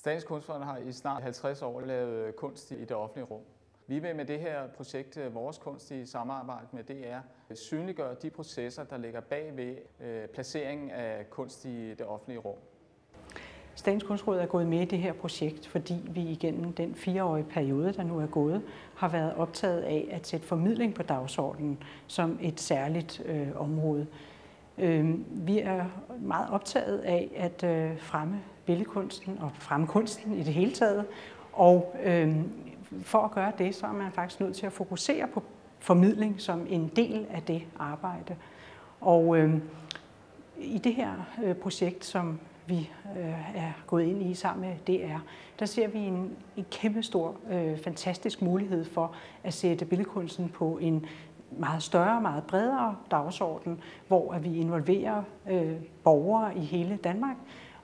Statens Kunstfond har i snart 50 år lavet kunst i det offentlige rum. Vi vil med det her projekt, øh, Vores Kunst i samarbejde med DR, øh, synliggøre de processer, der ligger bag ved øh, placeringen af kunst i det offentlige rum. Statens Kunstråd er gået med i det her projekt, fordi vi igennem den fireårige periode, der nu er gået, har været optaget af at sætte formidling på dagsordenen som et særligt øh, område. Øh, vi er meget optaget af at øh, fremme billedkunsten og fremme kunsten i det hele taget. Og øh, for at gøre det, så er man faktisk nødt til at fokusere på formidling som en del af det arbejde. Og øh, i det her øh, projekt, som vi øh, er gået ind i sammen med DR, der ser vi en, en kæmpe stor, øh, fantastisk mulighed for at sætte billedkunsten på en meget større, meget bredere dagsorden, hvor at vi involverer øh, borgere i hele Danmark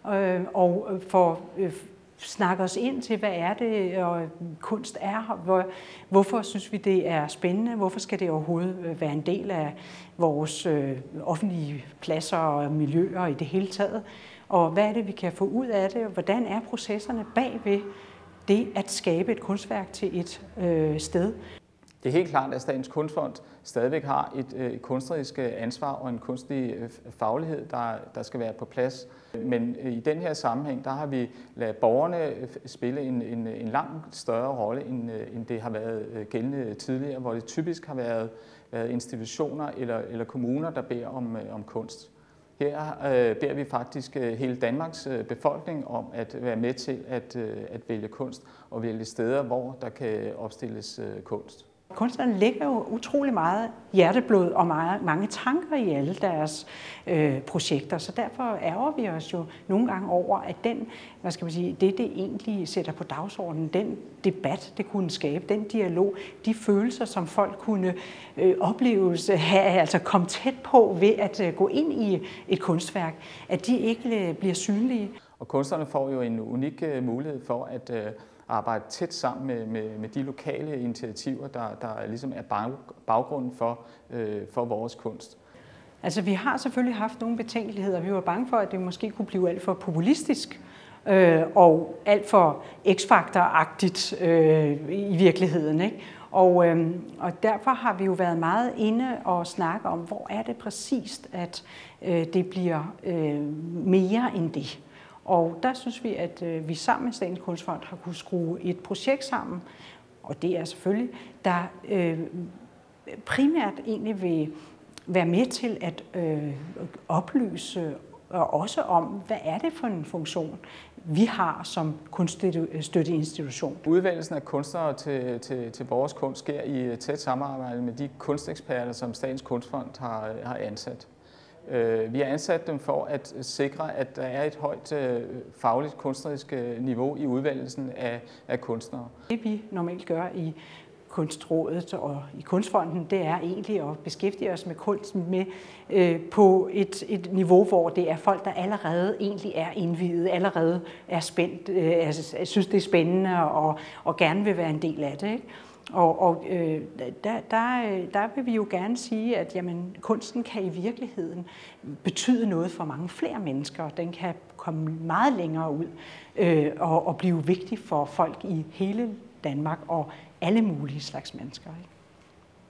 øh, og øh, får øh, snakke os ind til, hvad er det, og øh, kunst er, hvor, hvorfor synes vi, det er spændende, hvorfor skal det overhovedet øh, være en del af vores øh, offentlige pladser og miljøer i det hele taget, og hvad er det, vi kan få ud af det, og hvordan er processerne bagved det at skabe et kunstværk til et øh, sted. Det er helt klart, at Statens Kunstfond stadigvæk har et, øh, et kunstnerisk øh, ansvar og en kunstig øh, faglighed, der, der skal være på plads. Men øh, i den her sammenhæng, der har vi ladet borgerne øh, spille en, en, en langt større rolle, end, end det har været gældende tidligere, hvor det typisk har været, været institutioner eller, eller kommuner, der beder om, om kunst. Her øh, beder vi faktisk hele Danmarks befolkning om at være med til at, at vælge kunst og vælge steder, hvor der kan opstilles kunst. Kunstnerne lægger jo utrolig meget hjerteblod og meget, mange tanker i alle deres øh, projekter, så derfor ærger vi os jo nogle gange over, at den, hvad skal man sige, det det egentlig sætter på dagsordenen, den debat, det kunne skabe, den dialog, de følelser, som folk kunne øh, opleves, have, altså komme tæt på ved at øh, gå ind i et kunstværk, at de ikke øh, bliver synlige. Og kunstnerne får jo en unik øh, mulighed for at øh, arbejde tæt sammen med, med, med de lokale initiativer, der, der ligesom er bag, baggrunden for, øh, for vores kunst. Altså vi har selvfølgelig haft nogle betænkeligheder. Vi var bange for, at det måske kunne blive alt for populistisk øh, og alt for x-faktor-agtigt øh, i virkeligheden. Ikke? Og, øh, og derfor har vi jo været meget inde og snakke om, hvor er det præcist, at øh, det bliver øh, mere end det. Og der synes vi, at øh, vi sammen med Statens Kunstfond har kunne skrue et projekt sammen, og det er selvfølgelig, der øh, primært egentlig vil være med til at øh, oplyse og også om, hvad er det for en funktion, vi har som kunststøtteinstitution. Udvalgelsen af kunstnere til, til, til vores kunst sker i tæt samarbejde med de kunsteksperter, som Statens Kunstfond har, øh, har ansat. Øh, vi har ansat dem for at øh, sikre, at der er et højt øh, fagligt kunstnerisk øh, niveau i udvalgelsen af, af kunstnere. Det vi normalt gør i Kunstrådet og i Kunstfonden, det er egentlig at beskæftige os med kunsten med, øh, på et, et niveau, hvor det er folk, der allerede egentlig er indvidet, allerede er spændt, øh, altså, synes det er spændende og, og gerne vil være en del af det. Ikke? Og, og øh, der, der, der vil vi jo gerne sige, at jamen, kunsten kan i virkeligheden betyde noget for mange flere mennesker. Den kan komme meget længere ud øh, og, og blive vigtig for folk i hele Danmark og alle mulige slags mennesker. Ikke?